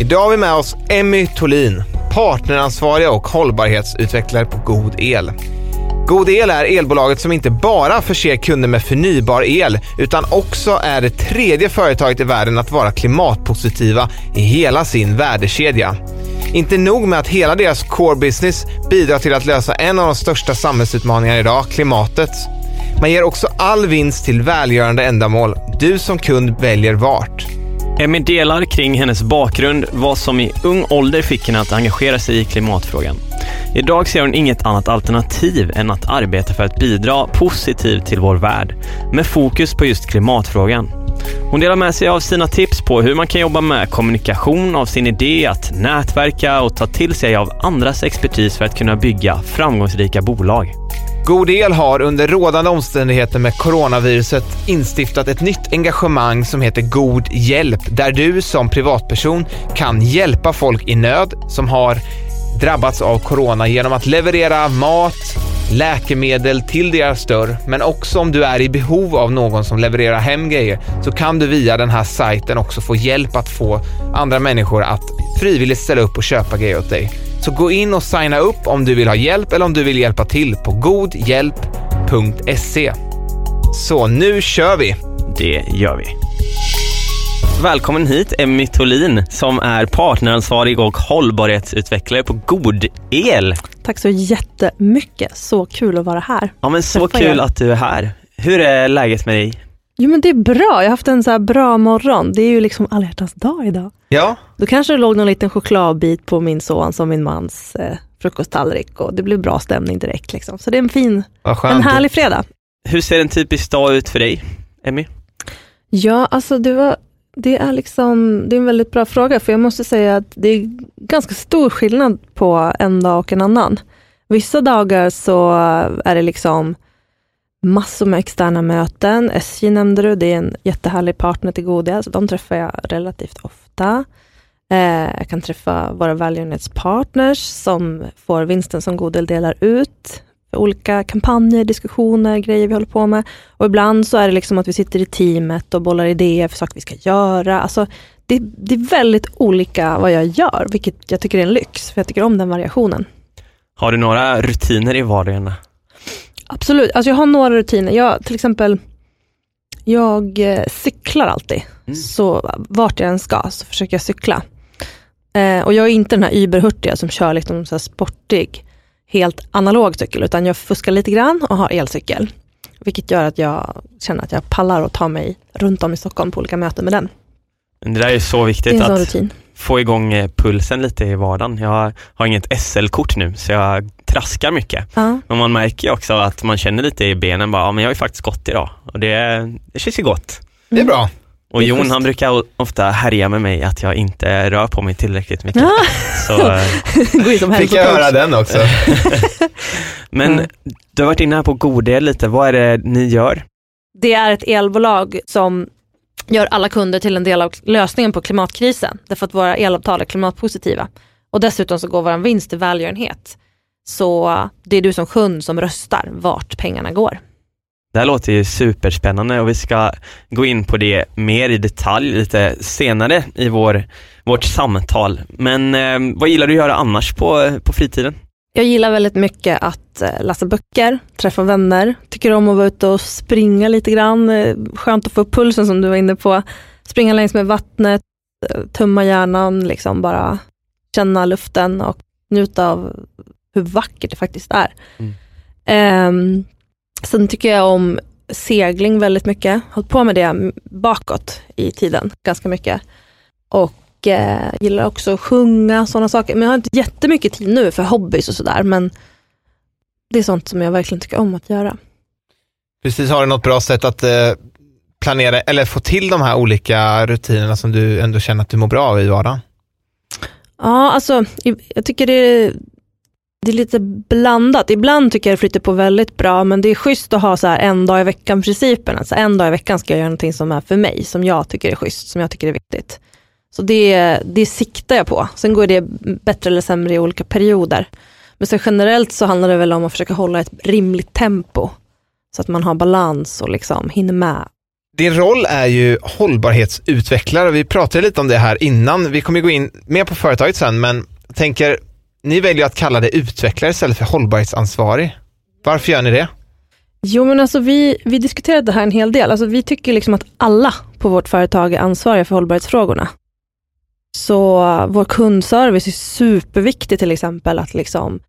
Idag har vi med oss Emmy Tolin, partneransvariga och hållbarhetsutvecklare på God El. God El är elbolaget som inte bara förser kunder med förnybar el utan också är det tredje företaget i världen att vara klimatpositiva i hela sin värdekedja. Inte nog med att hela deras core business bidrar till att lösa en av de största samhällsutmaningarna idag, klimatet. Man ger också all vinst till välgörande ändamål. Du som kund väljer vart. Emmy delar kring hennes bakgrund, vad som i ung ålder fick henne att engagera sig i klimatfrågan. Idag ser hon inget annat alternativ än att arbeta för att bidra positivt till vår värld, med fokus på just klimatfrågan. Hon delar med sig av sina tips på hur man kan jobba med kommunikation av sin idé, att nätverka och ta till sig av andras expertis för att kunna bygga framgångsrika bolag. God El har under rådande omständigheter med coronaviruset instiftat ett nytt engagemang som heter God Hjälp, där du som privatperson kan hjälpa folk i nöd som har drabbats av corona genom att leverera mat, läkemedel till deras dörr, men också om du är i behov av någon som levererar hem grejer så kan du via den här sajten också få hjälp att få andra människor att frivilligt ställa upp och köpa grejer åt dig. Så gå in och signa upp om du vill ha hjälp eller om du vill hjälpa till på godhjälp.se. Så nu kör vi! Det gör vi. Välkommen hit Emmy Tolin som är partneransvarig och hållbarhetsutvecklare på God El. Tack så jättemycket. Så kul att vara här. Ja men så kul er. att du är här. Hur är läget med dig? Jo men det är bra. Jag har haft en så bra morgon. Det är ju liksom alla hjärtans dag idag. Ja. Då kanske det låg någon liten chokladbit på min sons och min mans eh, frukosttallrik och det blev bra stämning direkt. Liksom. Så det är en fin, en härlig fredag. Hur ser en typisk dag ut för dig, Emmy? Ja, alltså det var det är, liksom, det är en väldigt bra fråga, för jag måste säga att det är ganska stor skillnad på en dag och en annan. Vissa dagar så är det liksom massor med externa möten. SJ nämnde du, det är en jättehärlig partner till Godia, så de träffar jag relativt ofta. Eh, jag kan träffa våra välgörenhetspartners som får vinsten som Godel delar ut olika kampanjer, diskussioner, grejer vi håller på med. Och ibland så är det liksom att vi sitter i teamet och bollar idéer för saker vi ska göra. Alltså, det, det, är väldigt olika vad jag gör, vilket jag tycker är en lyx, för jag tycker om den variationen. Har du några rutiner i vardagen? Absolut, alltså jag har några rutiner. Jag, till exempel, jag eh, cyklar alltid. Mm. Så vart jag än ska så försöker jag cykla. Eh, och jag är inte den här überhurtiga som kör liksom så sportig helt analog cykel, utan jag fuskar lite grann och har elcykel. Vilket gör att jag känner att jag pallar att ta mig runt om i Stockholm på olika möten med den. Det där är så viktigt att rutin. få igång eh, pulsen lite i vardagen. Jag har inget SL-kort nu så jag traskar mycket. Uh. Men man märker också att man känner lite i benen, bara, ja, men jag har ju faktiskt gått idag och det, det känns ju gott. Det är bra. Och Jon han brukar ofta härja med mig att jag inte rör på mig tillräckligt mycket. Ja. Så, eh, Fick jag höra den också. Men mm. du har varit inne här på Godel lite, vad är det ni gör? Det är ett elbolag som gör alla kunder till en del av lösningen på klimatkrisen. Därför att våra elavtal är klimatpositiva. Och dessutom så går vår vinst till välgörenhet. Så det är du som kund som röstar vart pengarna går. Det här låter ju superspännande och vi ska gå in på det mer i detalj lite senare i vår, vårt samtal. Men eh, vad gillar du att göra annars på, på fritiden? Jag gillar väldigt mycket att eh, läsa böcker, träffa vänner, tycker om att vara ute och springa lite grann. Eh, skönt att få upp pulsen som du var inne på. Springa längs med vattnet. eh, tumma hjärnan, liksom bara känna luften och njuta av hur vackert det faktiskt är. Mm. Ehm, sen tycker jag om segling väldigt mycket. Hållit på med det bakåt i tiden ganska mycket. Och eh, gillar också att sjunga, sådana saker. Men jag har inte jättemycket tid nu för hobbys och sådär. Men det är sånt som jag verkligen tycker om att göra. Precis, har du något bra sätt att eh, planera eller få till de här olika rutinerna som du ändå känner att du mår bra av i vardagen? Ja, alltså jag tycker det är, det är lite blandat. Ibland tycker jag det flyter på väldigt bra, men det är schysst att ha så här en dag i veckan-principen. Alltså en dag i veckan ska jag göra någonting som är för mig, som jag tycker är schysst, som jag tycker är viktigt. Så det, det siktar jag på. Sen går det bättre eller sämre i olika perioder. Men sen generellt så handlar det väl om att försöka hålla ett rimligt tempo. Så att man har balans och liksom hinner med. Din roll är ju hållbarhetsutvecklare. Vi pratade lite om det här innan. Vi kommer gå in mer på företaget sen, men jag tänker, ni väljer att kalla det utvecklare istället för hållbarhetsansvarig. Varför gör ni det? Jo men alltså vi, vi diskuterade det här en hel del. Alltså vi tycker liksom att alla på vårt företag är ansvariga för hållbarhetsfrågorna. Så vår kundservice är superviktig till exempel att liksom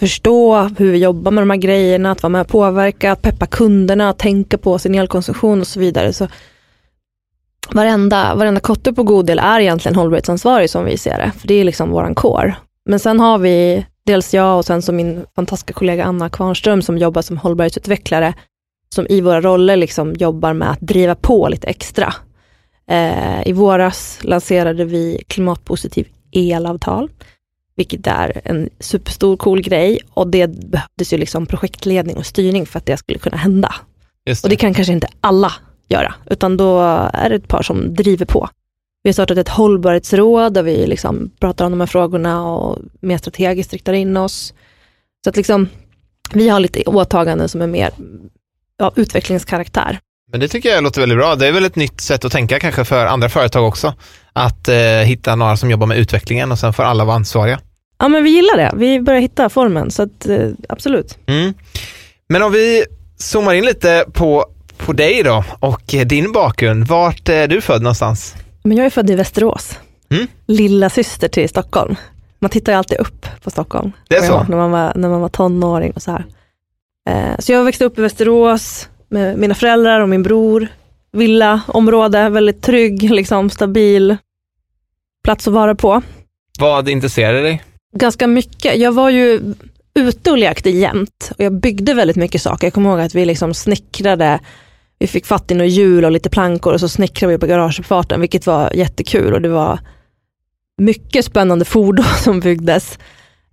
förstå hur vi jobbar med de här grejerna, att vara med och påverka, att peppa kunderna, att tänka på sin elkonsumtion och så vidare. Så varenda, varenda kotte på god del är egentligen hållbarhetsansvarig som vi ser det, för det är liksom våran core. Men sen har vi dels jag och sen så min fantastiska kollega Anna Kvarnström som jobbar som hållbarhetsutvecklare, som i våra roller liksom jobbar med att driva på lite extra. Eh, I våras lanserade vi klimatpositiv elavtal, vilket är en superstor cool grej och det behövdes ju liksom projektledning och styrning för att det skulle kunna hända. Just Och det kan kanske inte alla göra, utan då är det ett par som driver på. Vi har startat ett hållbarhetsråd där vi liksom pratar om de här frågorna och mer strategiskt riktar in oss. Så att liksom, vi har lite åtaganden som är mer ja, utvecklingskaraktär. Men det tycker jag låter väldigt bra. Det är väl ett nytt sätt att tänka kanske för andra företag också. Att eh, hitta några som jobbar med utvecklingen och sen får alla vara ansvariga. Ja men vi gillar det, vi börjar hitta formen, så att, eh, absolut. Mm. Men om vi zoomar in lite på, på dig då och eh, din bakgrund. Vart är du född någonstans? Men jag är född i Västerås, Mm. lilla syster till Stockholm. Man tittar ju alltid upp på Stockholm. Det är så? När man var, när man var tonåring och så här. Eh, så jag växte upp i Västerås med mina föräldrar och min bror. Villa, område, väldigt trygg, liksom, stabil plats att vara på. Vad intresserade dig? Ganska mycket. Jag var ju ute och lekte jämt och jag byggde väldigt mycket saker. Jag kommer ihåg att vi liksom snickrade, vi fick fatt i några hjul och lite plankor och så snickrade vi på garageuppfarten, vilket var jättekul och det var mycket spännande fordon som byggdes.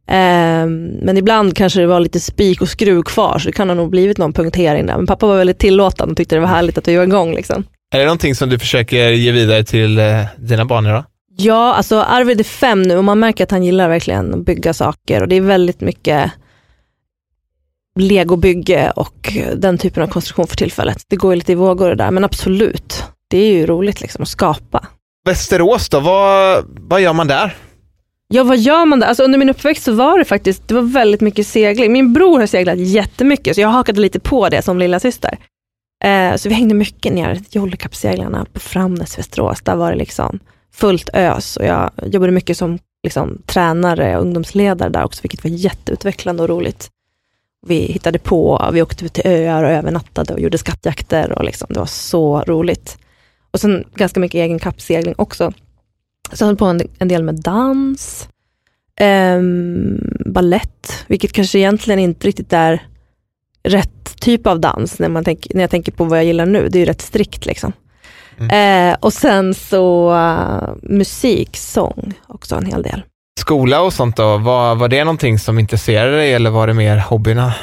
Ehm, men ibland kanske det var lite spik och skruv kvar, så det kan ha nog blivit någon punktering där. Men pappa var väldigt tillåtande och tyckte det var härligt att vi var igång. Liksom. Är det någonting som du försöker ge vidare till eh, dina barn idag? Ja, alltså Arvid är fem nu och man märker att han gillar verkligen att bygga saker och det är väldigt mycket legobygge och den typen av konstruktion för tillfället. Det går ju lite i vågor det där, men absolut. Det är ju roligt liksom att skapa. Västerås då, vad, vad gör man där? Ja, vad gör man där? Alltså under min uppväxt så var det faktiskt, det var väldigt mycket segling. Min bror har seglat jättemycket, så jag hakade lite på det som lilla syster. Eh, så vi hängde mycket ner till Jollekappseglarna på Framnäs, Västerås. Där var det liksom fullt ös och jag jobbade mycket som liksom, tränare och ungdomsledare där också, vilket var jätteutvecklande och roligt. Vi hittade på, vi åkte ut till öar och övernattade och gjorde skattjakter och liksom, det var så roligt. Och sen ganska mycket egen kappsegling också. Så jag höll på en, en del med dans, um, ballett, vilket kanske egentligen inte riktigt är rätt typ av dans när, man tänk, när jag tänker på vad jag gillar nu. Det är ju rätt strikt liksom. Eh, och sen så uh, musik, sång också en hel del. Skola och sånt då, var, var det någonting som intresserade dig eller var det mer hobbyerna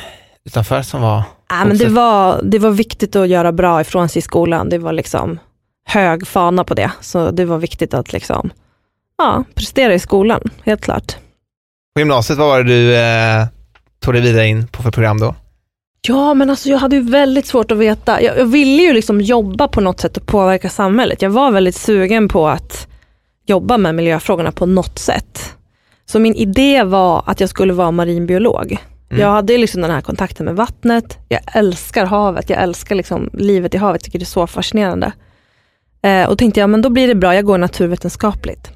utanför som var? Äh, men det, var, det var viktigt att göra bra ifrån sig i skolan. Det var liksom hög fana på det. Så det var viktigt att liksom, ja, prestera i skolan, helt klart. På gymnasiet, vad var det du eh, tog dig vidare in på för program då? Ja, men alltså jag hade ju väldigt svårt att veta. Jag, jag ville ju liksom jobba på något sätt och påverka samhället. Jag var väldigt sugen på att jobba med miljöfrågorna på något sätt. Så min idé var att jag skulle vara marinbiolog. Mm. Jag hade liksom den här kontakten med vattnet. Jag älskar havet. Jag älskar liksom livet i havet. Jag tycker det är så fascinerande. Eh, och tänkte jag, men då blir det bra, jag går naturvetenskapligt.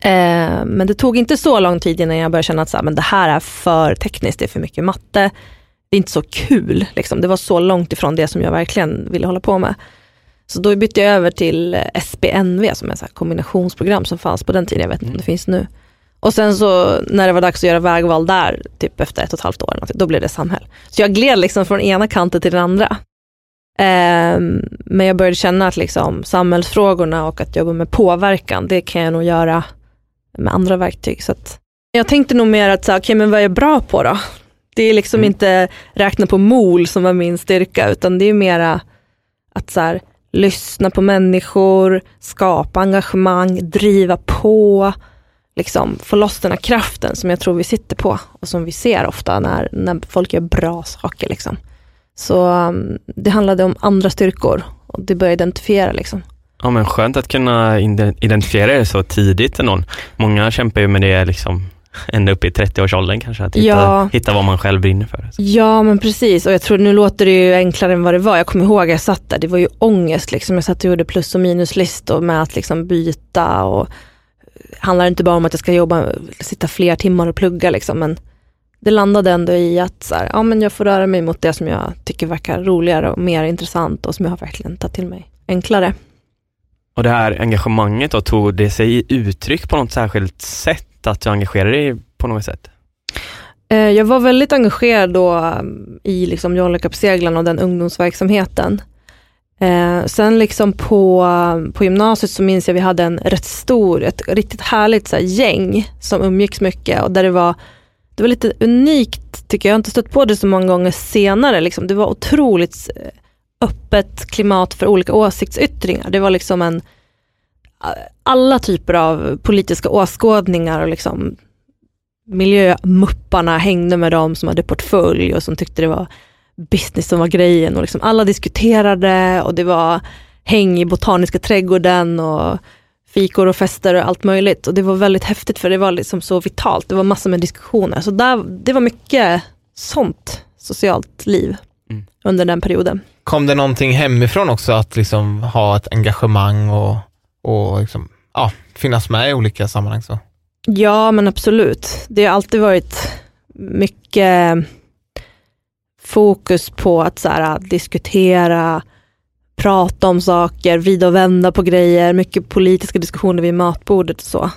Eh, men det tog inte så lång tid innan jag började känna att så här, men det här är för tekniskt, det är för mycket matte. Det är inte så kul, liksom. det var så långt ifrån det som jag verkligen ville hålla på med. Så då bytte jag över till SPNV som är ett kombinationsprogram som fanns på den tiden, jag vet inte om det finns nu. Och sen så när det var dags att göra vägval där, typ efter ett och ett halvt år, då blev det Samhäll. Så jag gled liksom från ena kanten till den andra. Um, men jag började känna att liksom, samhällsfrågorna och att jobba med påverkan, det kan jag nog göra med andra verktyg. Så jag tänkte nog mer att, okej okay, men vad är jag bra på då? Det är liksom mm. inte räkna på mol som var min styrka, utan det är mera att så här, lyssna på människor, skapa engagemang, driva på, liksom få loss den här kraften som jag tror vi sitter på och som vi ser ofta när, när folk gör bra saker. Liksom. Så um, det handlade om andra styrkor och det började identifiera. Liksom. Ja men skönt att kunna identifiera det så tidigt ändå. Många kämpar ju med det liksom ända upp i 30-årsåldern kanske, att hitta, ja. hitta vad man själv brinner för. Ja men precis och jag tror nu låter det ju enklare än vad det var. Jag kommer ihåg jag satt där, det var ju ångest liksom. Jag satt och gjorde plus och minuslistor med att liksom byta och handlar inte bara om att jag ska jobba, sitta fler timmar och plugga liksom, men det landade ändå i att så här, ja, men jag får röra mig mot det som jag tycker verkar roligare och mer intressant och som jag har verkligen tagit till mig enklare. Och det här engagemanget då, tog det sig i uttryck på något särskilt sätt? Att du engagerade dig på något sätt? Eh, jag var väldigt engagerad då mm, i liksom John Le och den ungdomsverksamheten. Eh, sen liksom på, på gymnasiet så minns jag vi hade en rätt stor, ett riktigt härligt så här, gäng som umgicks mycket och där det var, det var lite unikt tycker jag, jag har inte stött på det så många gånger senare. Liksom. Det var otroligt eh, öppet klimat för olika åsiktsyttringar. Det var liksom en, eh, alla typer av politiska åskådningar och liksom miljömupparna hängde med dem som hade portfölj och som tyckte det var business som var grejen och liksom alla diskuterade och det var häng i botaniska trädgården och fikor och fester och allt möjligt. Och det var väldigt häftigt för det var liksom så vitalt, det var massor med diskussioner. Så där, det var mycket sånt socialt liv mm. under den perioden. Kom det någonting hemifrån också att liksom ha ett engagemang och, och liksom, ja, finnas med i olika sammanhang? Så? Ja men absolut. Det har alltid varit mycket fokus på att så här, diskutera, prata om saker, vrida och vända på grejer, mycket politiska diskussioner vid matbordet och så.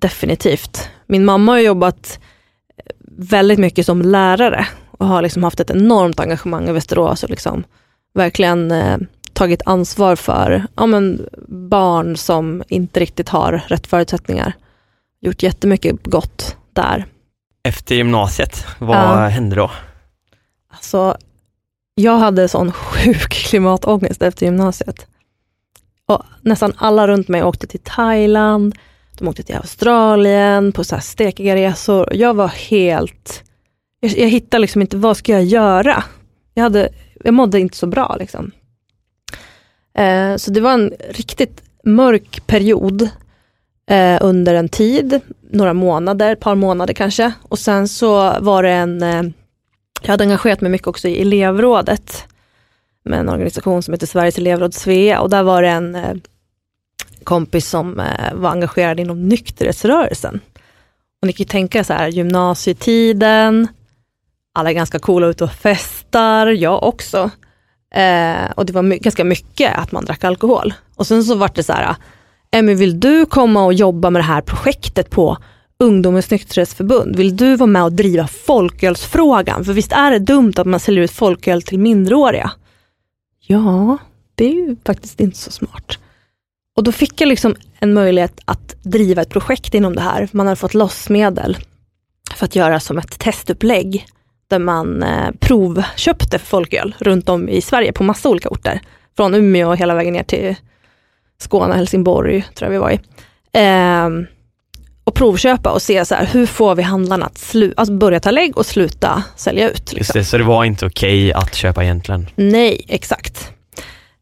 Definitivt. Min mamma har jobbat väldigt mycket som lärare och har liksom haft ett enormt engagemang i Västerås och liksom verkligen eh, tagit ansvar för ja, men barn som inte riktigt har rätt förutsättningar. Gjort jättemycket gott där. Efter gymnasiet, vad ja. hände då? Alltså, jag hade sån sjuk klimatångest efter gymnasiet. Och nästan alla runt mig åkte till Thailand, de åkte till Australien på så här stekiga resor. Jag var helt... Jag, jag hittade liksom inte, vad ska jag göra? Jag, hade, jag mådde inte så bra. Liksom. Eh, så det var en riktigt mörk period eh, under en tid, några månader, ett par månader kanske. Och sen så var det en eh, jag hade engagerat mig mycket också i elevrådet med en organisation som heter Sveriges elevråd Svea och där var det en eh, kompis som eh, var engagerad inom nykterhetsrörelsen. Och ni kan ju tänka så här, gymnasietiden, alla är ganska coola ute och festar, jag också. Eh, och det var my ganska mycket att man drack alkohol. Och sen så var det så här, Emmy vill du komma och jobba med det här projektet på Ungdomens nykterhetsförbund, vill du vara med och driva folkölsfrågan? För visst är det dumt att man säljer ut folköl till minderåriga? Ja, det är ju faktiskt inte så smart. Och då fick jag liksom en möjlighet att driva ett projekt inom det här. Man hade fått loss medel för att göra som ett testupplägg där man eh, provköpte folköl runt om i Sverige på massa olika orter. Från Umeå hela vägen ner till Skåne, Helsingborg tror jag vi var i. Eh, och provköpa och se så här, hur får vi handlarna att slu alltså börja ta lägg och sluta sälja ut. Liksom. Just det, så det var inte okej okay att köpa egentligen? Nej, exakt.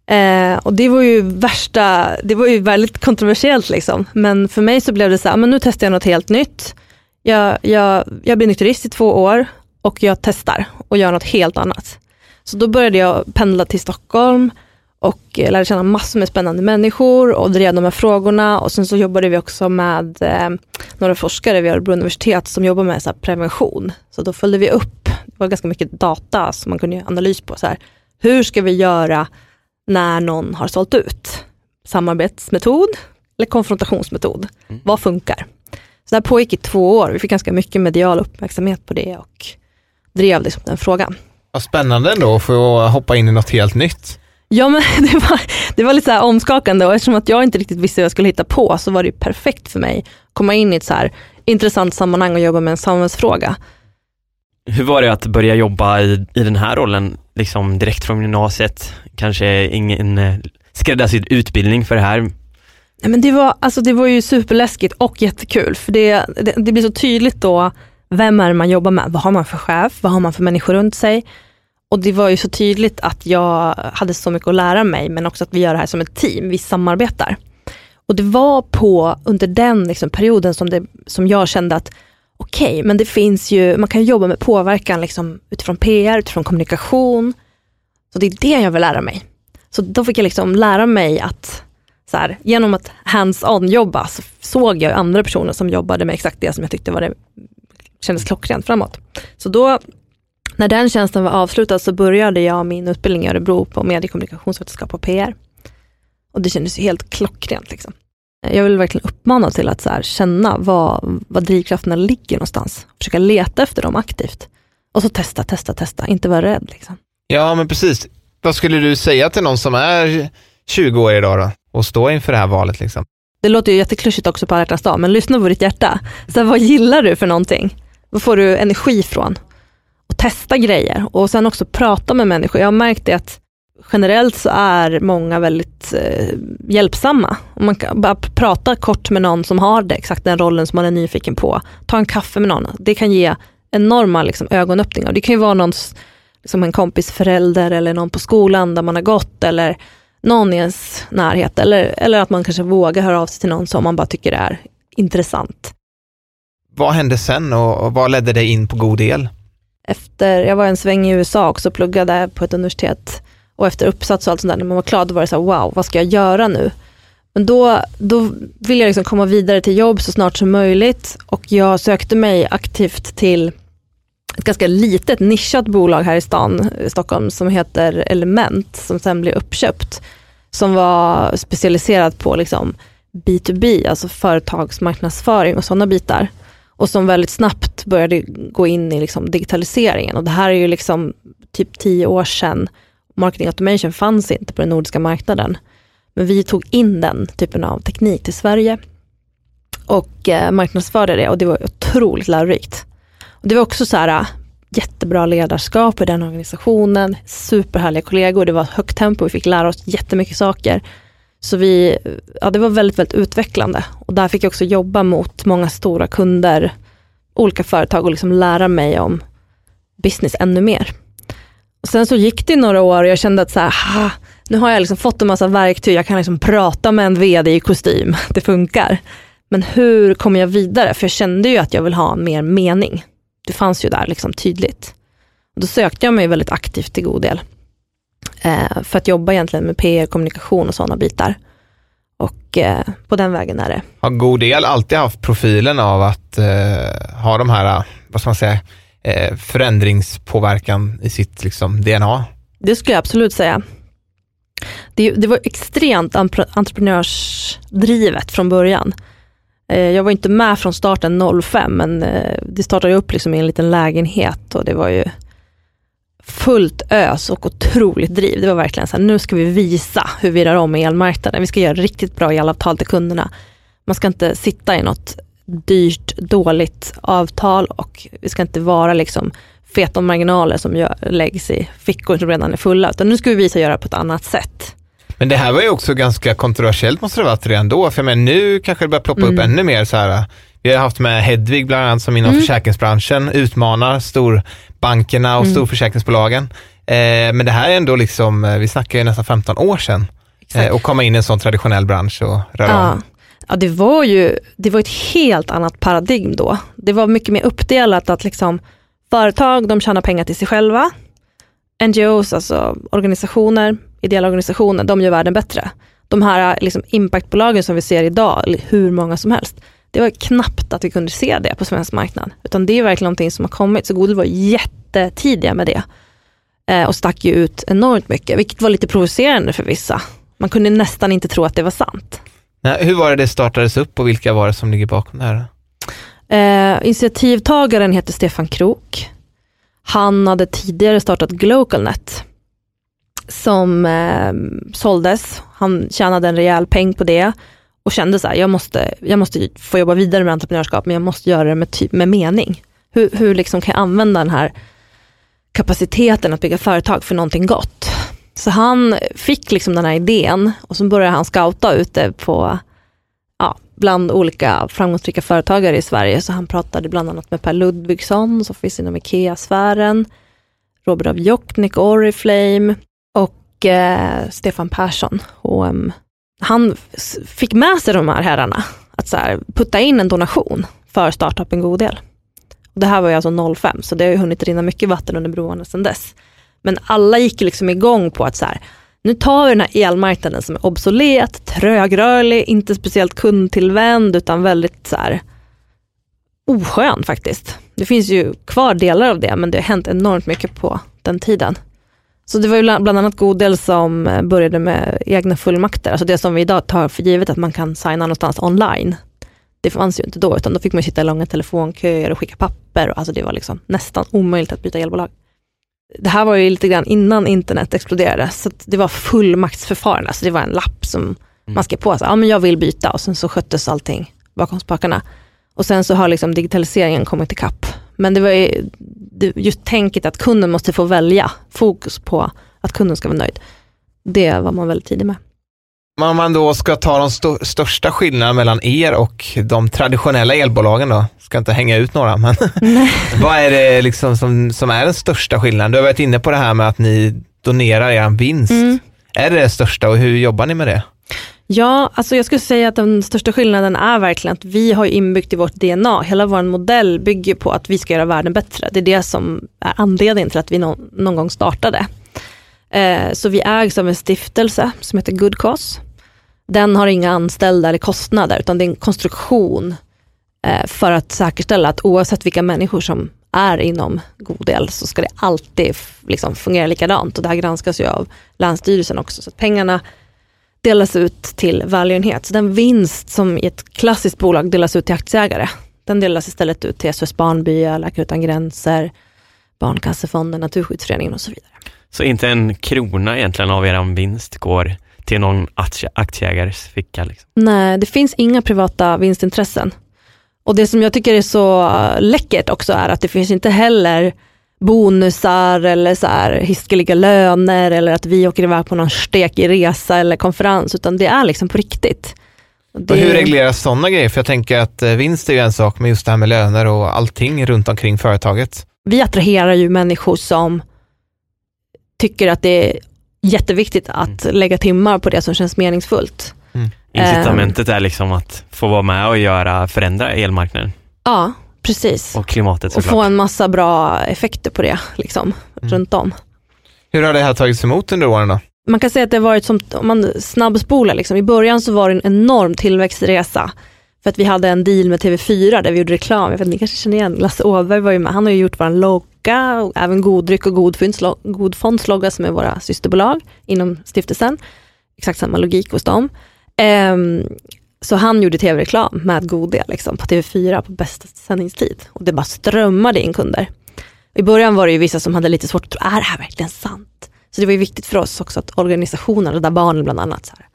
Eh, och det var ju värsta, det var ju väldigt kontroversiellt liksom. Men för mig så blev det så här, men nu testar jag något helt nytt. Jag, jag, jag blir nykterist i två år och jag testar och gör något helt annat. Så då började jag pendla till Stockholm och eh, lärde känna massor med spännande människor och drev de här frågorna. Och sen så jobbade vi också med eh, några forskare vid Örebro universitet som jobbar med så prevention. Så då följde vi upp, det var ganska mycket data som man kunde göra analys på. Så här, hur ska vi göra när någon har sålt ut? Samarbetsmetod eller konfrontationsmetod? Mm. Vad funkar? Så det här pågick i två år. Vi fick ganska mycket medial uppmärksamhet på det och drev liksom den frågan. Vad spännande ändå att få hoppa in i något helt nytt. Ja men det var, det var lite så omskakande och eftersom att jag inte riktigt visste vad jag skulle hitta på så var det perfekt för mig att komma in i ett så här intressant sammanhang och jobba med en samhällsfråga. Hur var det att börja jobba i, i den här rollen, liksom direkt från gymnasiet? Kanske ingen eh, skräddarsydd utbildning för det här? Ja, men det, var, alltså det var ju superläskigt och jättekul, för det, det, det blir så tydligt då, vem är det man jobbar med? Vad har man för chef? Vad har man för människor runt sig? Och det var ju så tydligt att jag hade så mycket att lära mig, men också att vi gör det här som ett team, vi samarbetar. Och det var på, under den liksom perioden som, det, som jag kände att okej, okay, men det finns ju, man kan jobba med påverkan liksom utifrån PR, utifrån kommunikation. Så det är det jag vill lära mig. Så då fick jag liksom lära mig att så här, genom att hands-on jobba så såg jag andra personer som jobbade med exakt det som jag tyckte var det, kändes klockrent framåt. Så då när den tjänsten var avslutad så började jag min utbildning i Örebro på mediekommunikationsvetenskap och PR. Och det kändes helt klockrent. Liksom. Jag vill verkligen uppmana till att så här, känna var, var drivkrafterna ligger någonstans. Försöka leta efter dem aktivt. Och så testa, testa, testa, inte vara rädd. Liksom. Ja, men precis. Vad skulle du säga till någon som är 20 år idag då, och står inför det här valet? Liksom? Det låter ju jätteklyschigt också på alla dag, men lyssna på ditt hjärta. Så här, vad gillar du för någonting? Vad får du energi från? Och testa grejer och sen också prata med människor. Jag har märkt det att generellt så är många väldigt eh, hjälpsamma. Om man kan bara prata kort med någon som har det, exakt den rollen som man är nyfiken på. Ta en kaffe med någon. Det kan ge enorma liksom, ögonöppningar. Det kan ju vara någons, liksom en kompis förälder eller någon på skolan där man har gått eller någon i ens närhet. Eller, eller att man kanske vågar höra av sig till någon som man bara tycker är intressant. Vad hände sen och vad ledde dig in på god el? Efter, jag var en sväng i USA också, och pluggade på ett universitet. Och efter uppsats och allt sånt där, när man var klar, då var det så här, wow, vad ska jag göra nu? Men då, då ville jag liksom komma vidare till jobb så snart som möjligt. Och jag sökte mig aktivt till ett ganska litet nischat bolag här i stan, i Stockholm, som heter Element, som sen blev uppköpt, som var specialiserat på liksom B2B, alltså företagsmarknadsföring och sådana bitar och som väldigt snabbt började gå in i liksom digitaliseringen. Och det här är ju liksom typ tio år sedan. Marketing automation fanns inte på den nordiska marknaden. Men vi tog in den typen av teknik till Sverige och eh, marknadsförde det och det var otroligt lärorikt. Och det var också så här äh, jättebra ledarskap i den organisationen, superhärliga kollegor, det var högt tempo, vi fick lära oss jättemycket saker. Så vi, ja, det var väldigt, väldigt utvecklande. Och där fick jag också jobba mot många stora kunder, olika företag och liksom lära mig om business ännu mer. Och sen så gick det några år och jag kände att så här, ha, nu har jag liksom fått en massa verktyg, jag kan liksom prata med en vd i kostym, det funkar. Men hur kommer jag vidare? För jag kände ju att jag vill ha mer mening. Det fanns ju där liksom tydligt. Och då sökte jag mig väldigt aktivt till god del eh, för att jobba egentligen med PR, kommunikation och sådana bitar. Och eh, på den vägen är det. Har God El alltid haft profilen av att eh, ha de här, vad ska man säga, eh, förändringspåverkan i sitt liksom, DNA? Det skulle jag absolut säga. Det, det var extremt entreprenörsdrivet från början. Eh, jag var inte med från starten 05, men eh, det startade upp liksom i en liten lägenhet och det var ju fullt ös och otroligt driv. Det var verkligen så här, nu ska vi visa hur vi rör om elmarknaden. Vi ska göra riktigt bra elavtal till kunderna. Man ska inte sitta i något dyrt, dåligt avtal och vi ska inte vara liksom feta marginaler som gör, läggs i fickor som redan är fulla, utan nu ska vi visa göra på ett annat sätt. Men det här var ju också ganska kontroversiellt måste det ha varit redan då, för men nu kanske det börjar ploppa mm. upp ännu mer så här. Vi har haft med Hedvig bland annat som inom mm. försäkringsbranschen utmanar storbankerna och mm. storförsäkringsbolagen. Eh, men det här är ändå liksom, eh, vi snackar ju nästan 15 år sedan eh, och komma in i en sån traditionell bransch och röra ja. om. Ja, det var ju det var ett helt annat paradigm då. Det var mycket mer uppdelat att liksom företag, de tjänar pengar till sig själva. NGOs, alltså organisationer, ideella organisationer, de gör världen bättre. De här liksom, impactbolagen som vi ser idag, hur många som helst, det var knappt att vi kunde se det på svensk marknad. Utan det är verkligen någonting som har kommit. Så Google var jättetidiga med det. Eh, och stack ju ut enormt mycket, vilket var lite provocerande för vissa. Man kunde nästan inte tro att det var sant. Nej, hur var det det startades upp och vilka var det som ligger bakom det här? Eh, initiativtagaren heter Stefan Krook. Han hade tidigare startat Glocalnet som eh, såldes. Han tjänade en rejäl peng på det och kände så här, jag måste, jag måste få jobba vidare med entreprenörskap, men jag måste göra det med, typ, med mening. Hur, hur liksom kan jag använda den här kapaciteten att bygga företag för någonting gott? Så han fick liksom den här idén och så började han scouta ute på, ja, bland olika framgångsrika företagare i Sverige. Så han pratade bland annat med Per Ludvigsson som finns inom IKEA-sfären, Robert av Jokknik, Oriflame och eh, Stefan Persson, H&M han fick med sig de här herrarna att så här, putta in en donation för startupen Godel. Det här var ju alltså 05, så det har ju hunnit rinna mycket vatten under broarna sedan dess. Men alla gick liksom igång på att så här, nu tar vi den här elmarknaden som är obsolet, trögrörlig, inte speciellt kundtillvänd utan väldigt så här, oskön faktiskt. Det finns ju kvar delar av det men det har hänt enormt mycket på den tiden. Så det var ju bland annat Godel som eh, började med egna fullmakter, alltså det som vi idag tar för givet att man kan signa någonstans online. Det fanns ju inte då, utan då fick man sitta i långa telefonköer och skicka papper. Och alltså det var liksom nästan omöjligt att byta elbolag. Det här var ju lite grann innan internet exploderade, så det var fullmaktsförfarande. Alltså det var en lapp som mm. man skrev på, så, ja men jag vill byta och sen så sköttes allting bakom spakarna. Och sen så har liksom digitaliseringen kommit ikapp. Men det var ju just tänket att kunden måste få välja, fokus på att kunden ska vara nöjd. Det var man väldigt tidig med. Om man då ska ta de st största skillnaderna mellan er och de traditionella elbolagen då, ska inte hänga ut några, men vad är det liksom som, som är den största skillnaden? Du har varit inne på det här med att ni donerar er vinst. Mm. Är det det största och hur jobbar ni med det? Ja, alltså jag skulle säga att den största skillnaden är verkligen att vi har inbyggt i vårt DNA, hela vår modell bygger på att vi ska göra världen bättre. Det är det som är anledningen till att vi någon, någon gång startade. Eh, så vi ägs av en stiftelse som heter Good Cause. Den har inga anställda eller kostnader, utan det är en konstruktion eh, för att säkerställa att oavsett vilka människor som är inom godel, så ska det alltid liksom fungera likadant. Och det här granskas ju av Länsstyrelsen också. Så att pengarna delas ut till välgörenhet. Så den vinst som i ett klassiskt bolag delas ut till aktieägare, den delas istället ut till SOS Barnbyar, Läkare Utan Gränser, Barncancerfonden, Naturskyddsföreningen och så vidare. Så inte en krona egentligen av er vinst går till någon aktieägares ficka? Liksom. Nej, det finns inga privata vinstintressen. Och det som jag tycker är så läckert också är att det finns inte heller bonusar eller så här hiskeliga löner eller att vi åker iväg på någon stekig resa eller konferens, utan det är liksom på riktigt. Det... Och hur regleras sådana grejer? För jag tänker att eh, vinst är ju en sak, men just det här med löner och allting runt omkring företaget. Vi attraherar ju människor som tycker att det är jätteviktigt att mm. lägga timmar på det som känns meningsfullt. Mm. Incitamentet är liksom att få vara med och göra, förändra elmarknaden. Ja, Precis. Och klimatet såklart. Och få en massa bra effekter på det, liksom, mm. runt om. Hur har det här tagits emot under åren då? Man kan säga att det har varit som, om man snabbspolar, liksom. i början så var det en enorm tillväxtresa. För att vi hade en deal med TV4 där vi gjorde reklam. Jag vet, ni kanske känner igen Lasse Åberg var ju med. Han har ju gjort vår logga, och även Goddryck och Godfonds logga som är våra systerbolag inom stiftelsen. Exakt samma logik hos dem. Um, så han gjorde tv-reklam med Godel liksom, på TV4 på bästa sändningstid. Och det bara strömmade in kunder. I början var det ju vissa som hade lite svårt att tro, är det här verkligen sant? Så det var ju viktigt för oss också att organisationen, Rädda Barnen bland annat, så här,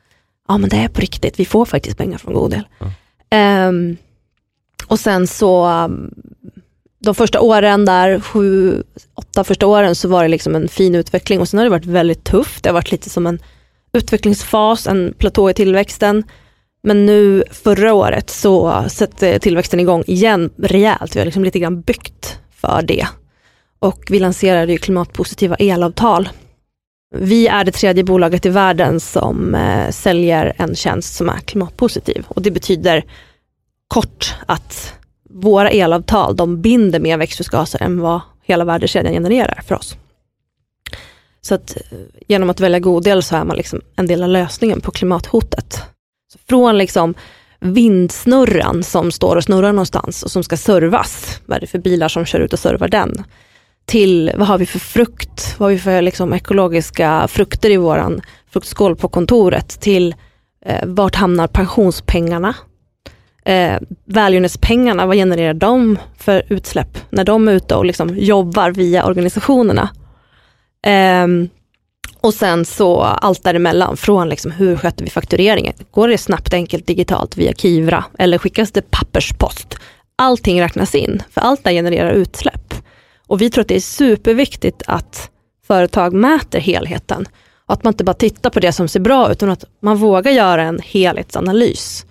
ja men det är på riktigt, vi får faktiskt pengar från Godel. Mm. Um, och sen så, um, de första åren där, sju, åtta första åren så var det liksom en fin utveckling och sen har det varit väldigt tufft. Det har varit lite som en utvecklingsfas, en platå i tillväxten. Men nu förra året så sätter tillväxten igång igen rejält. Vi har liksom lite grann byggt för det. Och vi lanserade ju klimatpositiva elavtal. Vi är det tredje bolaget i världen som eh, säljer en tjänst som är klimatpositiv. Och det betyder kort att våra elavtal, de binder mer växthusgaser än vad hela värdekedjan genererar för oss. Så att eh, genom att välja god del så är man liksom en del av lösningen på klimathotet. Så från liksom vindsnurran som står och snurrar någonstans och som ska servas, vad är det för bilar som kör ut och servar den? Till vad har vi för frukt, vad har vi för liksom ekologiska frukter i våran fruktskål på kontoret? Till eh, vart hamnar pensionspengarna? Eh, välgörenhetspengarna, vad genererar de för utsläpp när de är ute och liksom jobbar via organisationerna? Eh, och sen så allt däremellan, från liksom hur sköter vi faktureringen? Går det snabbt, enkelt, digitalt via Kivra eller skickas det papperspost? Allting räknas in, för allt det genererar utsläpp. Och vi tror att det är superviktigt att företag mäter helheten. Och att man inte bara tittar på det som ser bra ut, utan att man vågar göra en helhetsanalys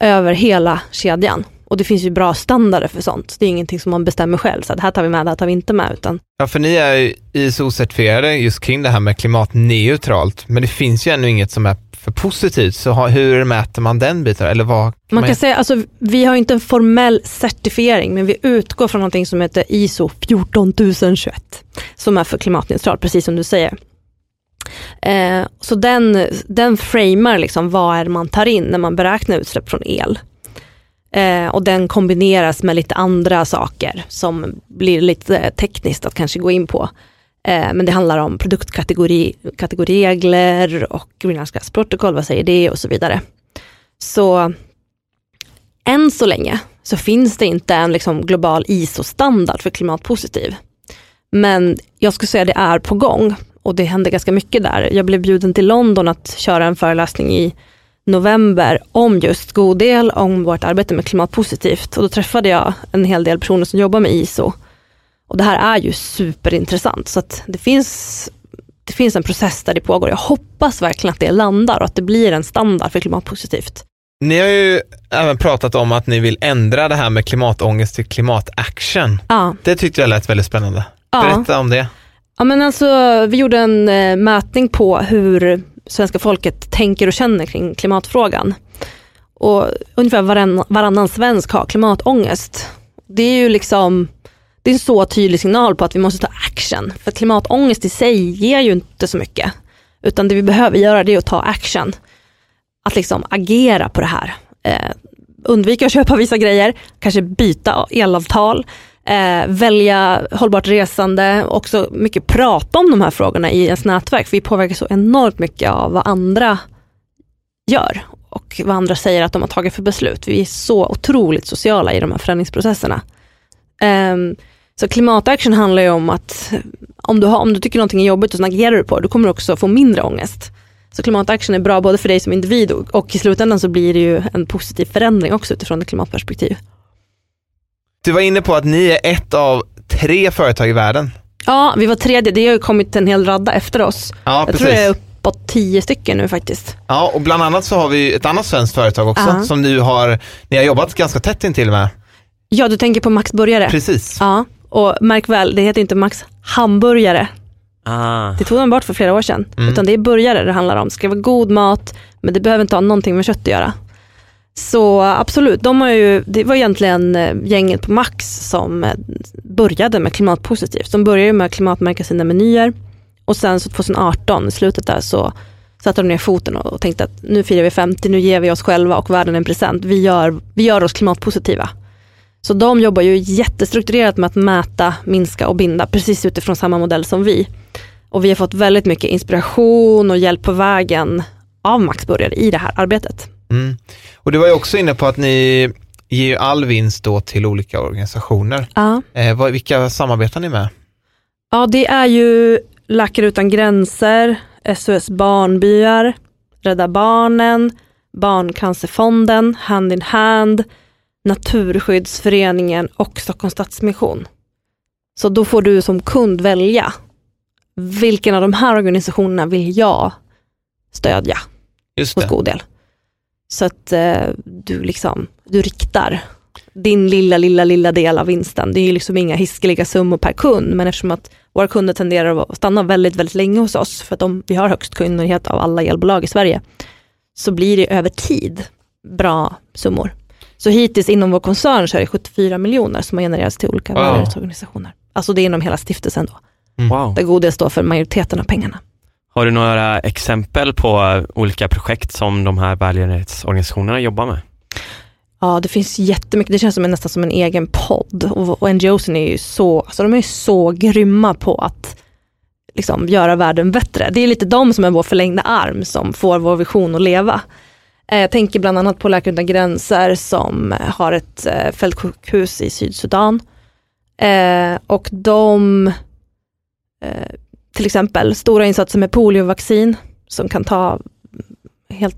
över hela kedjan. Och det finns ju bra standarder för sånt. Det är ingenting som man bestämmer själv, så att här tar vi med, det här tar vi inte med. Utan... Ja, för ni är ju ISO-certifierade just kring det här med klimatneutralt, men det finns ju ännu inget som är för positivt, så hur mäter man den biten? Eller vad kan man kan säga, alltså, vi har inte en formell certifiering, men vi utgår från någonting som heter ISO 14021, som är för klimatneutralt, precis som du säger. Eh, så den, den framar liksom vad är man tar in när man beräknar utsläpp från el. Eh, och den kombineras med lite andra saker som blir lite tekniskt att kanske gå in på. Eh, men det handlar om produktkategoriregler och Greenhouse Gas Protocol, vad säger det och så vidare. Så än så länge så finns det inte en liksom global ISO-standard för klimatpositiv. Men jag skulle säga det är på gång och det händer ganska mycket där. Jag blev bjuden till London att köra en föreläsning i november om just god el, om vårt arbete med klimatpositivt. Och då träffade jag en hel del personer som jobbar med ISO. Och det här är ju superintressant. Så det finns, det finns en process där det pågår. Jag hoppas verkligen att det landar och att det blir en standard för klimatpositivt. Ni har ju även pratat om att ni vill ändra det här med klimatångest till klimataction. Ja. Det tyckte jag lät väldigt spännande. Ja. Berätta om det. Ja, men alltså, vi gjorde en eh, mätning på hur svenska folket tänker och känner kring klimatfrågan. Och ungefär varann, varannan svensk har klimatångest. Det är ju liksom det är en så tydlig signal på att vi måste ta action. För klimatångest i sig ger ju inte så mycket. Utan det vi behöver göra det är att ta action. Att liksom agera på det här. Eh, undvika att köpa vissa grejer, kanske byta elavtal, eh, välja hållbart resande, också mycket prata om de här frågorna i ens nätverk. För vi påverkas så enormt mycket av vad andra gör och vad andra säger att de har tagit för beslut. Vi är så otroligt sociala i de här förändringsprocesserna. Um, så klimataction handlar ju om att om du, har, om du tycker någonting är jobbigt och så agerar du på det, då kommer du också få mindre ångest. Så klimataction är bra både för dig som individ och, och i slutändan så blir det ju en positiv förändring också utifrån ett klimatperspektiv. Du var inne på att ni är ett av tre företag i världen. Ja, vi var tredje. Det har ju kommit en hel radda efter oss. Ja, Jag precis. tror det är uppåt tio stycken nu faktiskt. Ja, och bland annat så har vi ett annat svenskt företag också Ja. som du har, ni har jobbat ganska tätt intill med. Ja, du tänker på Max Burgare? Precis. Ja, och märk väl, det heter inte Max Hamburgare. Ah. Det tog de bort för flera år sedan. Mm. Utan det är burgare det handlar om. Det ska vara god mat, men det behöver inte ha någonting med kött att göra. Så absolut, de har ju, det var egentligen eh, gänget på Max som eh, började med klimatpositivt. De började med att klimatmärka sina menyer och sen så 2018, i slutet där, så satte de ner foten och tänkte att nu firar vi 50, nu ger vi oss själva och världen en present. Vi gör, vi gör oss klimatpositiva. Så de jobbar ju jättestrukturerat med att mäta, minska och binda, precis utifrån samma modell som vi. Och vi har fått väldigt mycket inspiration och hjälp på vägen av Max Burger i det här arbetet. Mm. Och du var ju också inne på att ni ger all vinst då till olika organisationer. Ja. Eh, vad, vilka samarbetar ni med? ja, det är ju Läkare Utan Gränser, SOS Barnbyar, Rädda Barnen, Barncancerfonden, Hand in Hand, Naturskyddsföreningen och Stockholms Stadsmission. Så då får du som kund välja vilken av de här organisationerna vill jag stödja Just hos det. god del. Så att eh, du, liksom, du riktar din lilla, lilla, lilla del av vinsten. Det är ju liksom inga hiskeliga summor per kund, men eftersom att våra kunder tenderar att stanna väldigt, väldigt länge hos oss, för att de, vi har högst kundnöjdhet av alla elbolag i Sverige, så blir det över tid bra summor. Så hittills inom vår koncern så är det 74 miljoner som har genererats till olika Wow. välgörenhetsorganisationer. Alltså det är inom hela stiftelsen då. Mm. Wow. där Godel står för majoriteten av pengarna. Har du några exempel på eh, olika projekt som de här välgörenhetsorganisationerna jobbar med? Ja, det finns jättemycket. Det känns som en, nästan som en egen podd. Och, och NGOsen är ju så, alltså de är så grymma på att liksom, göra världen bättre. Det är lite de som är vår förlängda arm som får vår vision att leva. Eh, jag tänker bland annat på Läkare Utan Gränser som eh, har ett fältsjukhus i Sydsudan. Och de, till exempel, stora insatser med poliovaccin som kan ta helt,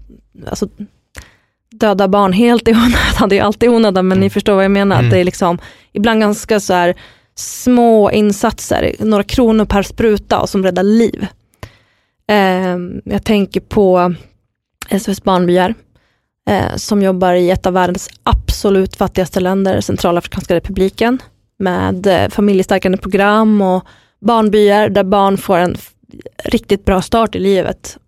alltså, döda barn helt i onödan. Det är alltid onödan men ni förstår vad jag menar. Mm. Att det är liksom, ibland ganska så här små insatser, några kronor per spruta och som räddar liv. Eh, jag tänker på SOS Barnbyar eh, som jobbar i ett av världens absolut fattigaste länder, Centralafrikanska republiken, med eh, familjestärkande program och barnbyar där barn får en riktigt bra start i livet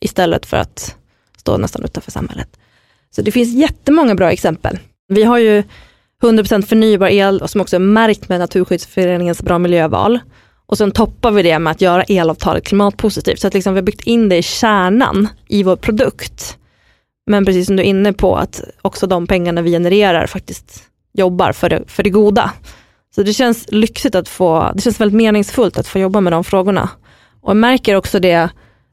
istället för att stå nästan utanför samhället. Så det finns jättemånga bra exempel. Vi har ju 100% förnybar el som också är märkt med Naturskyddsföreningens bra miljöval. Och sen toppar vi det med att göra elavtalet klimatpositivt. Så att liksom vi har byggt in det i kärnan i vår produkt. Men precis som du är inne på, att också de pengarna vi genererar faktiskt jobbar för det, för det goda. Så det känns lyxigt att få, det känns väldigt meningsfullt att få jobba med de frågorna. Och jag märker också det,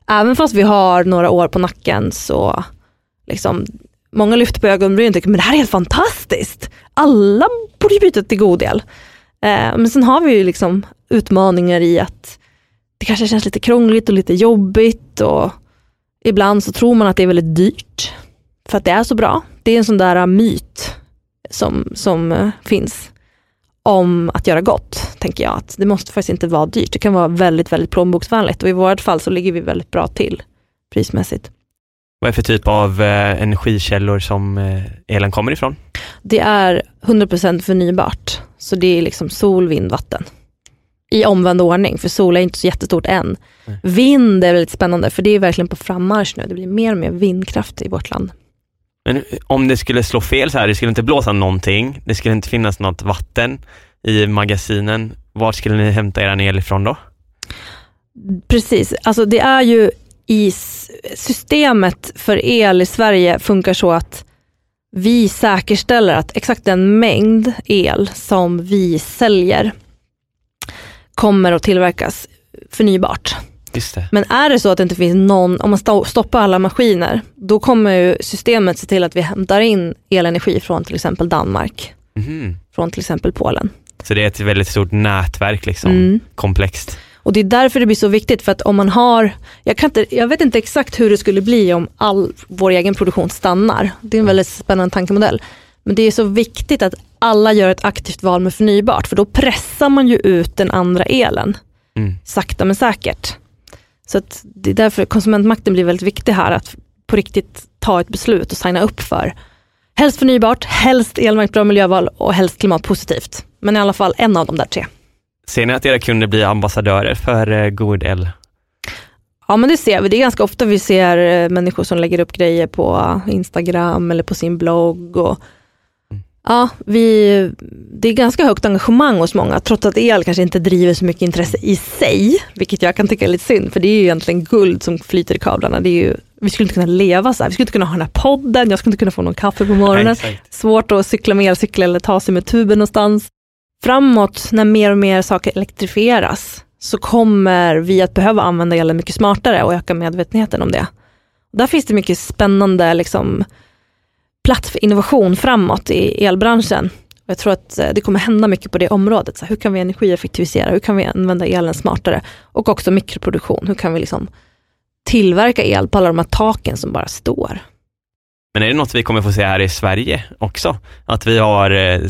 även fast vi har några år på nacken så liksom, många lyfter på ögonbrynen och tycker men det här är helt fantastiskt. Alla borde ju byta till god del. Eh, men sen har vi ju liksom utmaningar i att det kanske känns lite krångligt och lite jobbigt och ibland så tror man att det är väldigt dyrt för att det är så bra. Det är en sån där myt som, som eh, finns om att göra gott, tänker jag. Att det måste faktiskt inte vara dyrt. Det kan vara väldigt, väldigt plånboksvänligt och i vårt fall så ligger vi väldigt bra till prismässigt. Vad är det för typ av eh, energikällor som eh, elen kommer ifrån? Det är 100% förnybart. Så det är liksom sol, vind, vatten. I omvänd ordning, för sol är inte så jättestort än. Nej. Vind är väldigt spännande, för det är verkligen på frammarsch nu. Det blir mer och mer vindkraft i vårt land. Men eh, om det skulle slå fel så här, det skulle inte blåsa någonting, det skulle inte finnas något vatten i magasinen, var skulle ni hämta er el ifrån då? Precis, alltså det är ju i systemet för el i Sverige funkar så att vi säkerställer att exakt den mängd el som vi säljer kommer att tillverkas förnybart. Men är det så att det inte finns någon, om man sto- stoppar alla maskiner, då kommer ju systemet se till att vi hämtar in elenergi från till exempel Danmark, Mhm. från till exempel Polen. Så det är ett väldigt stort nätverk, liksom, Mm. komplext. Och det är därför det blir så viktigt, för att om man har, jag, kan inte, jag vet inte exakt hur det skulle bli om all vår egen produktion stannar. Det är en väldigt spännande tankemodell. Men det är så viktigt att alla gör ett aktivt val med förnybart, för då pressar man ju ut den andra elen, Mm. sakta men säkert. Så det är därför konsumentmakten blir väldigt viktig här, att på riktigt ta ett beslut och signa upp för helst förnybart, helst elmärkt bra miljöval och helst klimatpositivt. Men i alla fall en av de där tre. Ser ni att era kunder blir ambassadörer för eh, god el? Ja men det ser vi, det är ganska ofta vi ser eh, människor som lägger upp grejer på Instagram eller på sin blogg. Och. Ja, vi, det är ganska högt engagemang hos många, trots att el kanske inte driver så mycket intresse i sig, vilket jag kan tycka är lite synd, för det är ju egentligen guld som flyter i kablarna. Det är ju, vi skulle inte kunna leva så här, vi skulle inte kunna ha den här podden, jag skulle inte kunna få någon kaffe på morgonen. Nej. Svårt att cykla med elcykel eller ta sig med tuben någonstans. Framåt, när mer och mer saker elektrifieras, så kommer vi att behöva använda elen mycket smartare och öka medvetenheten om det. Där finns det mycket spännande liksom, plats för innovation framåt i elbranschen. Jag tror att eh, det kommer hända mycket på det området. Så hur kan vi energieffektivisera? Hur kan vi använda elen smartare? Och också mikroproduktion. Hur kan vi liksom tillverka el på alla de här taken som bara står? Men är det något vi kommer få se här i Sverige också? Att vi har eh,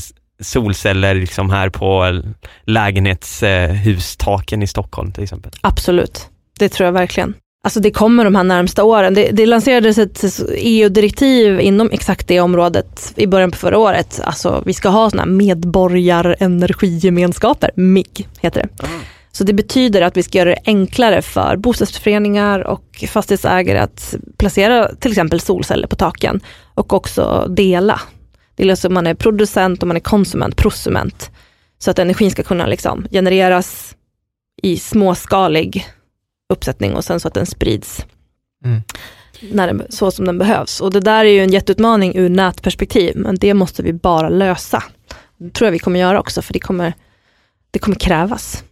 solceller liksom här på lägenhetshustaken i Stockholm till exempel? Absolut, det tror jag verkligen. Alltså det kommer de här närmsta åren. Det, det lanserades ett EU-direktiv inom exakt det området i början på förra året. Alltså vi ska ha sådana här medborgarenergigemenskaper, MIG heter det. Så det betyder att vi ska göra det enklare för bostadsföreningar och fastighetsägare att placera till exempel solceller på taken och också dela. Det är alltså man är producent och man är konsument, prosument. Så att energin ska kunna liksom genereras i småskalig uppsättning och sen så att den sprids Mm. när den, så som den behövs. Och det där är ju en jätteutmaning ur nätperspektiv, men det måste vi bara lösa. Det tror jag vi kommer göra också, för det kommer, det kommer krävas.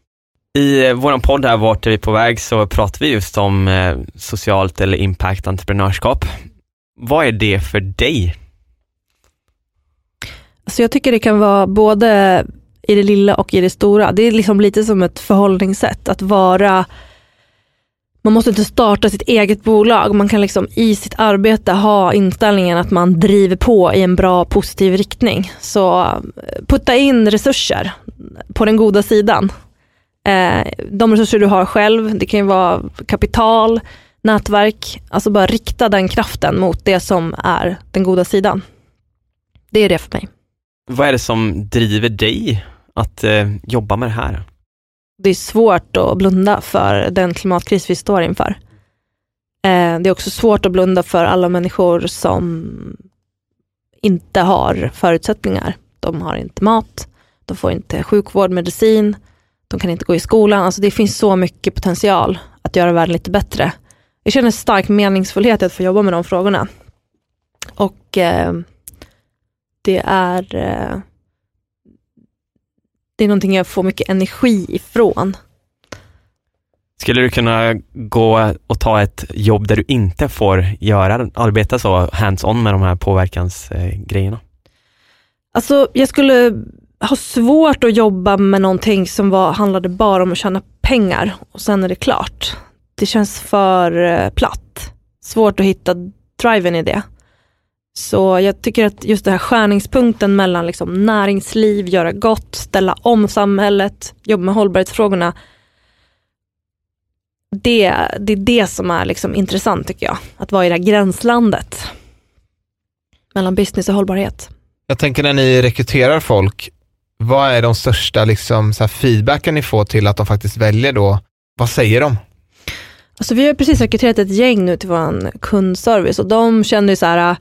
I eh, vår podd här, Vart är vi på väg, så pratar vi just om eh, socialt eller impact entreprenörskap. Vad är det för dig? Så jag tycker det kan vara både i det lilla och i det stora. Det är liksom lite som ett förhållningssätt, att vara man måste inte starta sitt eget bolag. Man kan liksom i sitt arbete ha inställningen att man driver på i en bra positiv riktning. Så eh, putta in resurser på den goda sidan. Eh, de resurser du har själv, det kan ju vara kapital, nätverk, alltså bara rikta den kraften mot det som är den goda sidan. Det är det för mig. Vad är det som driver dig att eh, jobba med det här? Det är svårt att blunda för den klimatkris vi står inför. Eh, det är också svårt att blunda för alla människor som inte har förutsättningar. De har inte mat, de får inte sjukvård, medicin, de kan inte gå i skolan. Alltså det finns så mycket potential att göra världen lite bättre. Jag känner stark meningsfullhet att få jobba med de frågorna. Och eh, det är eh, det är någonting jag får mycket energi ifrån. Skulle du kunna gå och ta ett jobb där du inte får göra, arbeta så hands-on med de här påverkansgrejerna? Alltså jag skulle ha svårt att jobba med någonting som var, handlade bara om att tjäna pengar och sen är det klart. Det känns för eh, platt. Svårt att hitta driven i det. Så jag tycker att just den här skärningspunkten mellan liksom näringsliv, göra gott, ställa om samhället, jobba med hållbarhetsfrågorna. Det, det är det som är liksom intressant tycker jag. Att vara i det här gränslandet mellan business och hållbarhet. Jag tänker när ni rekryterar folk, vad är de största liksom, så feedbacken ni får till att de faktiskt väljer då? Vad säger de? Alltså vi har precis rekryterat ett gäng nu till vår kundservice och de känner ju så här,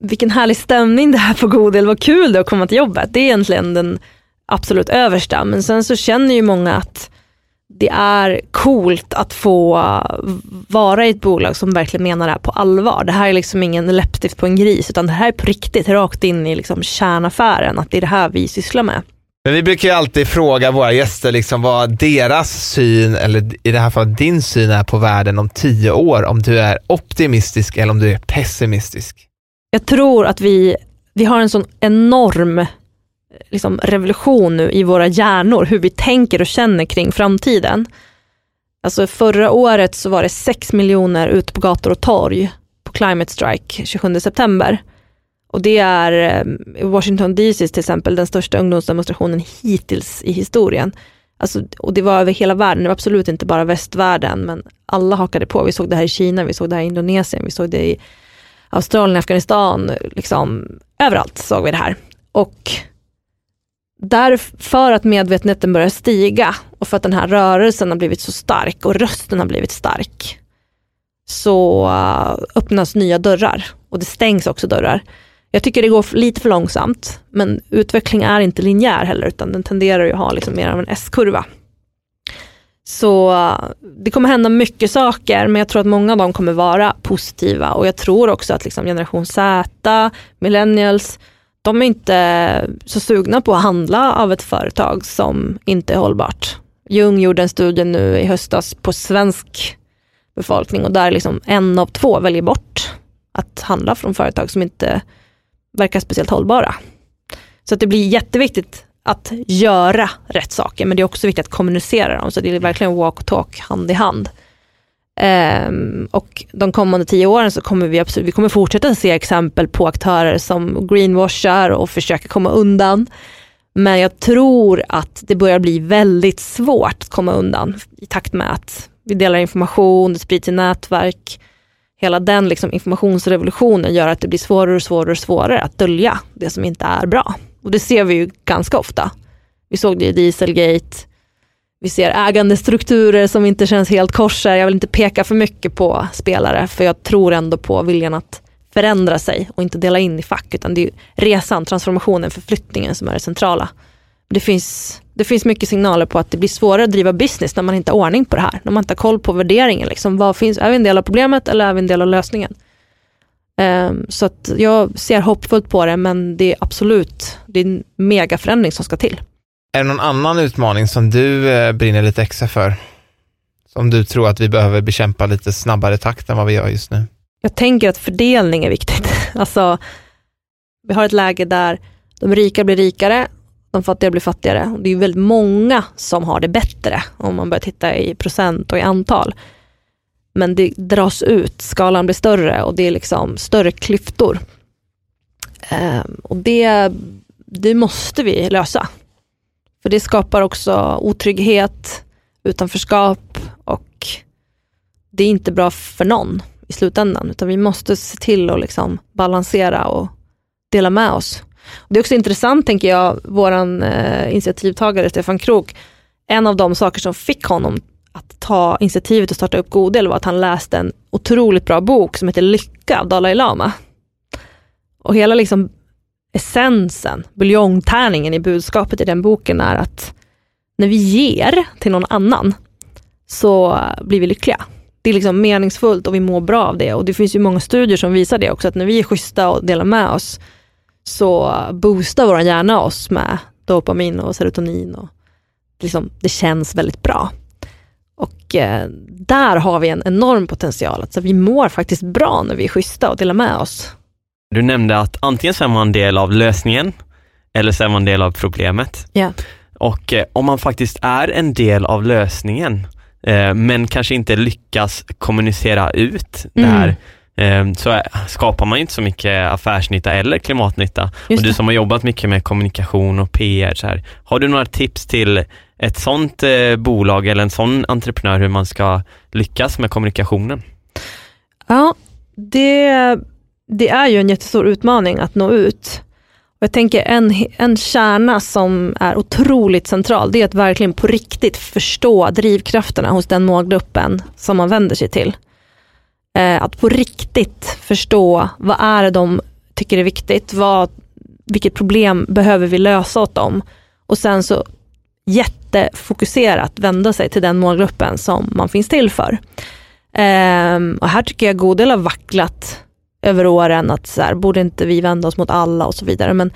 vilken härlig stämning det här på Godel, vad kul det är att komma till jobbet. Det är egentligen den absolut översta, men sen så känner ju många att det är coolt att få vara i ett bolag som verkligen menar det här på allvar. Det här är liksom ingen läppstift på en gris, utan det här är på riktigt, rakt in i liksom kärnaffären, att det är det här vi sysslar med. Men vi brukar ju alltid fråga våra gäster liksom vad deras syn, eller i det här fallet din syn är på världen om tio år, om du är optimistisk eller om du är pessimistisk. Jag tror att vi, vi har en sån enorm eh, liksom, revolution nu i våra hjärnor, hur vi tänker och känner kring framtiden. Alltså förra året så var det 6 miljoner ute på gator och torg på Climate Strike 27 september. Och det är eh, i Washington DC till exempel den största ungdomsdemonstrationen hittills i historien. Alltså, och det var över hela världen, det var absolut inte bara västvärlden, men alla hakade på. Vi såg det här i Kina, vi såg det här i Indonesien, vi såg det i Australien, Afghanistan, liksom överallt såg vi det här. Och därför att medvetenheten börjar stiga och för att den här rörelsen har blivit så stark och rösten har blivit stark, så eh, öppnas nya dörrar och det stängs också dörrar. Jag tycker det går lite för långsamt, men utveckling är inte linjär heller, utan den tenderar ju att ha liksom mer av en S-kurva. Så det kommer hända mycket saker, men jag tror att många av dem kommer vara positiva och jag tror också att liksom generation Z, millennials, de är inte så sugna på att handla av ett företag som inte är hållbart. Jung gjorde en studie nu i höstas på svensk befolkning och där liksom en av två väljer bort att handla från företag som inte verkar speciellt hållbara. Så att det blir jätteviktigt att göra rätt saker, men det är också viktigt att kommunicera dem, så det är verkligen walk och talk hand i hand. Um, och de kommande tio åren så kommer vi absolut, vi kommer fortsätta se exempel på aktörer som greenwashar och försöker komma undan. Men jag tror att det börjar bli väldigt svårt att komma undan i takt med att vi delar information, det sprids i nätverk. Hela den liksom informationsrevolutionen gör att det blir svårare och svårare och svårare att dölja det som inte är bra. Och det ser vi ju ganska ofta. Vi såg det i Dieselgate, vi ser ägandestrukturer som inte känns helt korsar. Jag vill inte peka för mycket på spelare, för jag tror ändå på viljan att förändra sig och inte dela in i fack, utan det är resan, transformationen, förflyttningen som är det centrala. Det finns, Det finns mycket signaler på att det blir svårare att driva business när man inte har ordning på det här. När man inte har koll på värderingen. Liksom. Vad finns, är vi en del av problemet eller är vi en del av lösningen? Um, så att jag ser hoppfullt på det, men det är absolut det är en megaförändring som ska till. Är det någon annan utmaning som du eh, brinner lite extra för? Som du tror att vi behöver bekämpa lite snabbare takt än vad vi gör just nu? Jag tänker att fördelning är viktigt. Alltså, vi har ett läge där de rika blir rikare, de fattiga blir fattigare. Det är väldigt många som har det bättre om man börjar titta i procent och i antal. Men det dras ut, skalan blir större och det är liksom större klyftor. Ehm, och det, det måste vi lösa. För det skapar också otrygghet, utanförskap och det är inte bra för någon i slutändan, utan vi måste se till att liksom balansera och dela med oss. Det är också intressant, tänker jag, vår eh, initiativtagare Stefan Krok, en av de saker som fick honom att ta initiativet och starta upp Godel var att han läste en otroligt bra bok som heter Lycka av Dalai Lama. Och hela liksom essensen, buljongtärningen i budskapet i den boken är att när vi ger till någon annan så blir vi lyckliga. Det är liksom meningsfullt och vi mår bra av det. Och det finns ju många studier som visar det också, att när vi är schyssta och delar med oss så boostar vår hjärna oss med dopamin och serotonin. Och liksom, det känns väldigt bra. Och eh, där har vi en enorm potential. Alltså, vi mår faktiskt bra när vi är schyssta och delar med oss. Du nämnde att antingen så är man del av lösningen eller så är man del av problemet. Yeah. Och eh, om man faktiskt är en del av lösningen eh, men kanske inte lyckas kommunicera ut det Mm. här så skapar man inte så mycket affärsnytta eller klimatnytta. Just och du som har jobbat mycket med kommunikation och PR, så här, har du några tips till ett sånt eh, bolag eller en sån entreprenör hur man ska lyckas med kommunikationen? Ja, det, det är ju en jättestor utmaning att nå ut. Och jag tänker en, en kärna som är otroligt central, det är att verkligen på riktigt förstå drivkrafterna hos den målgruppen som man vänder sig till. Eh, att på riktigt förstå vad är det de tycker är viktigt, vad, vilket problem behöver vi lösa åt dem. Och sen så jättefokuserat vända sig till den målgruppen som man finns till för. Ehm, och här tycker jag Godel har vacklat över åren att så här, borde inte vi vända oss mot alla och så vidare. Men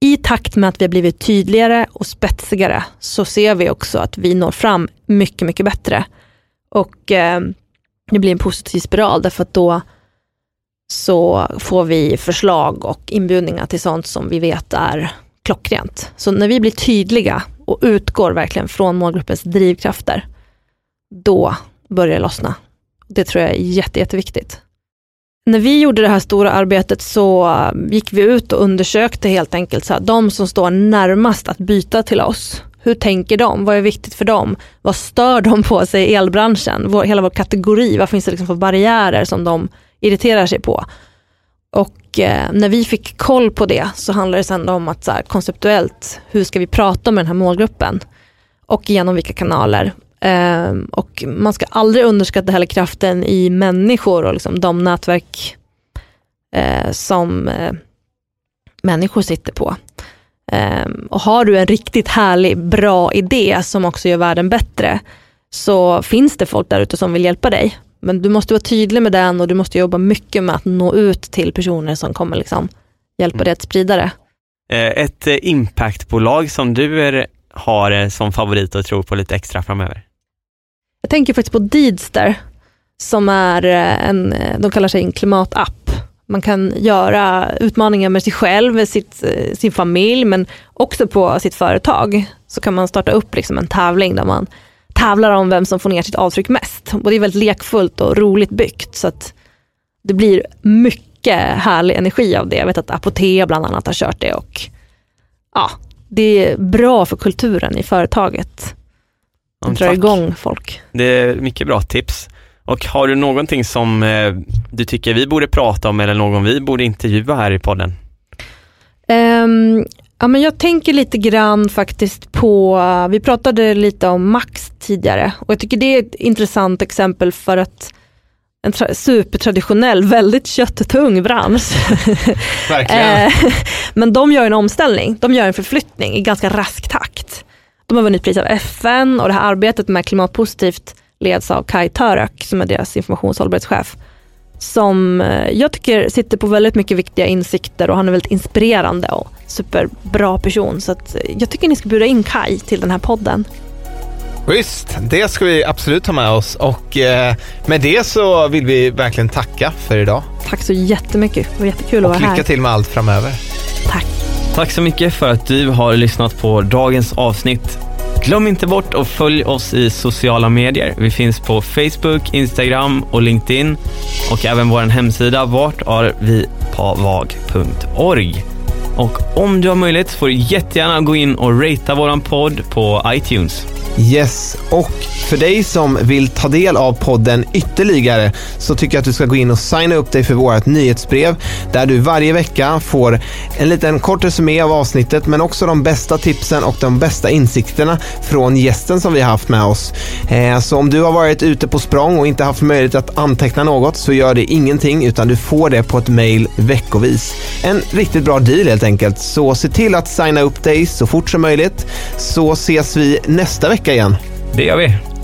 i takt med att vi har blivit tydligare och spetsigare så ser vi också att vi når fram mycket, mycket bättre. Och eh, det blir en positiv spiral därför att då så får vi förslag och inbjudningar till sånt som vi vet är klockrent. Så när vi blir tydliga och utgår verkligen från målgruppens drivkrafter, då börjar det lossna. Det tror jag är jätte, jätteviktigt. När vi gjorde det här stora arbetet så um, gick vi ut och undersökte helt enkelt så här, de som står närmast att byta till oss. Hur tänker de? Vad är viktigt för dem? Vad stör de på sig i elbranschen? Vår, hela vår kategori, vad finns det liksom för barriärer som de irriterar sig på? Och eh, när vi fick koll på det så handlade det sen om att så här, konceptuellt, hur ska vi prata med den här målgruppen? Och genom vilka kanaler? Eh, och man ska aldrig underskatta heller kraften i människor och liksom de nätverk eh, som eh, människor sitter på. Eh, och har du en riktigt härlig, bra idé som också gör världen bättre, så finns det folk där ute som vill hjälpa dig. Men du måste vara tydlig med den och du måste jobba mycket med att nå ut till personer som kommer liksom hjälpa dig att sprida det. Eh, Ett eh, impactbolag som du är, har eh, som favorit och tror på lite extra framöver? Jag tänker faktiskt på Deedster, som är en, de kallar sig en klimatapp. Man kan göra utmaningar med sig själv, med sitt, sin familj, men också på sitt företag. Så kan man starta upp liksom en tävling där man tävlar om vem som får ner sitt avtryck mest. Och det är väldigt lekfullt och roligt byggt, så att det blir mycket härlig energi av det. Jag vet att Apotea bland annat har kört det och ja, det är bra för kulturen i företaget. Det drar igång folk. Det är mycket bra tips. Och har du någonting som eh, du tycker vi borde prata om eller någon vi borde intervjua här i podden? Ehm, ja, men jag tänker lite grann faktiskt på, vi pratade lite om Max tidigare och jag tycker det är ett intressant exempel för att en tra- supertraditionell, väldigt köttung bransch. Verkligen. Eh, men de gör en omställning, de gör en förflyttning i ganska rask takt. De har vunnit pris av FN och det här arbetet med klimatpositivt leds av Kai Török som är deras informationshållbarhetschef. Som eh, jag tycker sitter på väldigt mycket viktiga insikter och han är väldigt inspirerande och superbra person. Så att jag tycker ni ska bjuda in Kai till den här podden. Visst, det ska vi absolut ta med oss och eh, med det så vill vi verkligen tacka för idag. Tack så jättemycket, det var jättekul att och vara här. lycka till med allt framöver. Tack. Tack så mycket för att du har lyssnat på dagens avsnitt. Glöm inte bort att följa oss i sociala medier. Vi finns på Facebook, Instagram och LinkedIn och även vår hemsida vartarvipavag.org. Och om du har möjlighet får du jättegärna gå in och ratea våran podd på iTunes. Yes, och för dig som vill ta del av podden ytterligare så tycker jag att du ska gå in och signa upp dig för vårt nyhetsbrev där du varje vecka får en liten kort resumé av avsnittet men också de bästa tipsen och de bästa insikterna från gästen som vi har haft med oss. Eh, så om du har varit ute på språng och inte haft möjlighet att anteckna något så gör det ingenting utan du får det på ett mail veckovis. En riktigt bra deal helt enkelt. Så se till att signa upp dig så fort som möjligt så ses vi nästa vecka igen. Det gör vi.